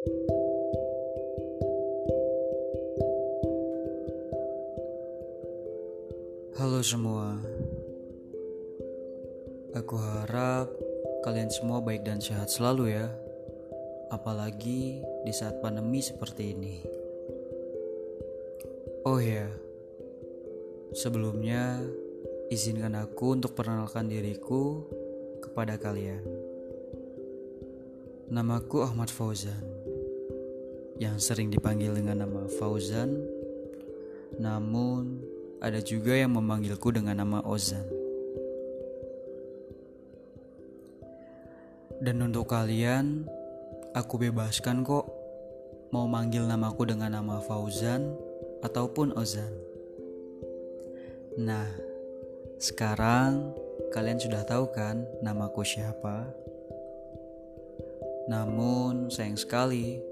Halo semua, aku harap kalian semua baik dan sehat selalu ya, apalagi di saat pandemi seperti ini. Oh ya, sebelumnya izinkan aku untuk perkenalkan diriku kepada kalian. Namaku Ahmad Fauzan, yang sering dipanggil dengan nama Fauzan, namun ada juga yang memanggilku dengan nama Ozan. Dan untuk kalian, aku bebaskan kok mau manggil namaku dengan nama Fauzan ataupun Ozan. Nah, sekarang kalian sudah tahu kan namaku siapa? Namun sayang sekali,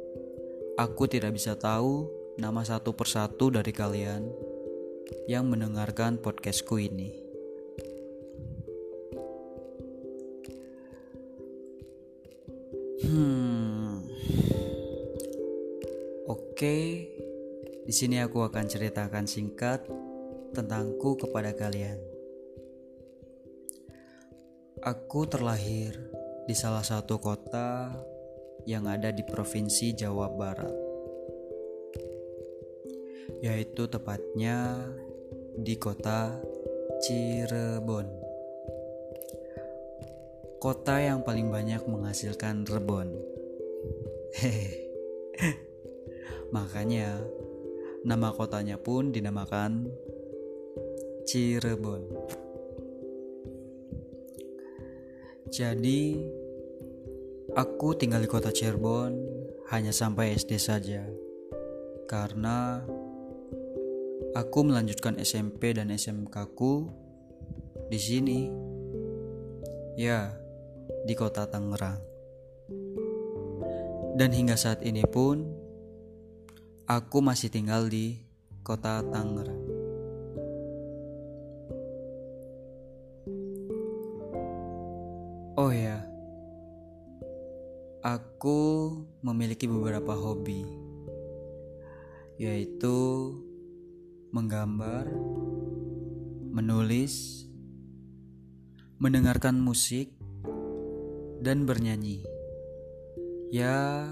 aku tidak bisa tahu nama satu persatu dari kalian yang mendengarkan podcastku ini. Hmm. Oke, di sini aku akan ceritakan singkat tentangku kepada kalian. Aku terlahir di salah satu kota yang ada di provinsi Jawa Barat yaitu tepatnya di kota Cirebon. Kota yang paling banyak menghasilkan rebon. Makanya nama kotanya pun dinamakan Cirebon. Jadi aku tinggal di kota Cirebon hanya sampai SD saja. Karena Aku melanjutkan SMP dan SMK ku di sini. Ya, di kota Tangerang. Dan hingga saat ini pun aku masih tinggal di kota Tangerang. Oh ya, aku memiliki beberapa hobi, yaitu menggambar, menulis, mendengarkan musik, dan bernyanyi. Ya,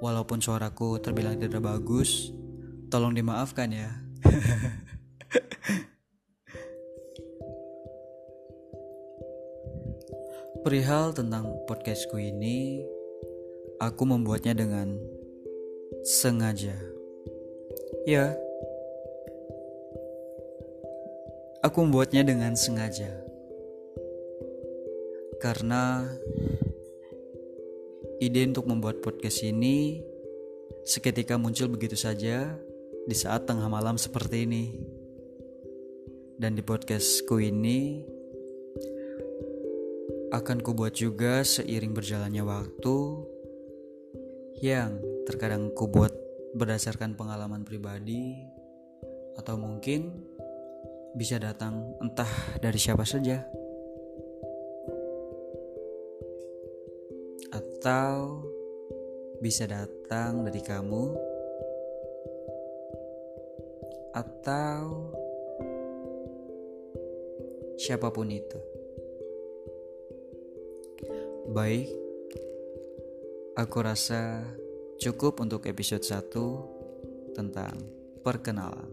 walaupun suaraku terbilang tidak bagus, tolong dimaafkan ya. Perihal tentang podcastku ini, aku membuatnya dengan sengaja. Ya, Aku membuatnya dengan sengaja karena ide untuk membuat podcast ini seketika muncul begitu saja di saat tengah malam seperti ini. Dan di podcastku ini akan kubuat juga seiring berjalannya waktu yang terkadang kubuat berdasarkan pengalaman pribadi atau mungkin bisa datang entah dari siapa saja, atau bisa datang dari kamu, atau siapa pun itu. Baik, aku rasa cukup untuk episode 1 tentang perkenalan.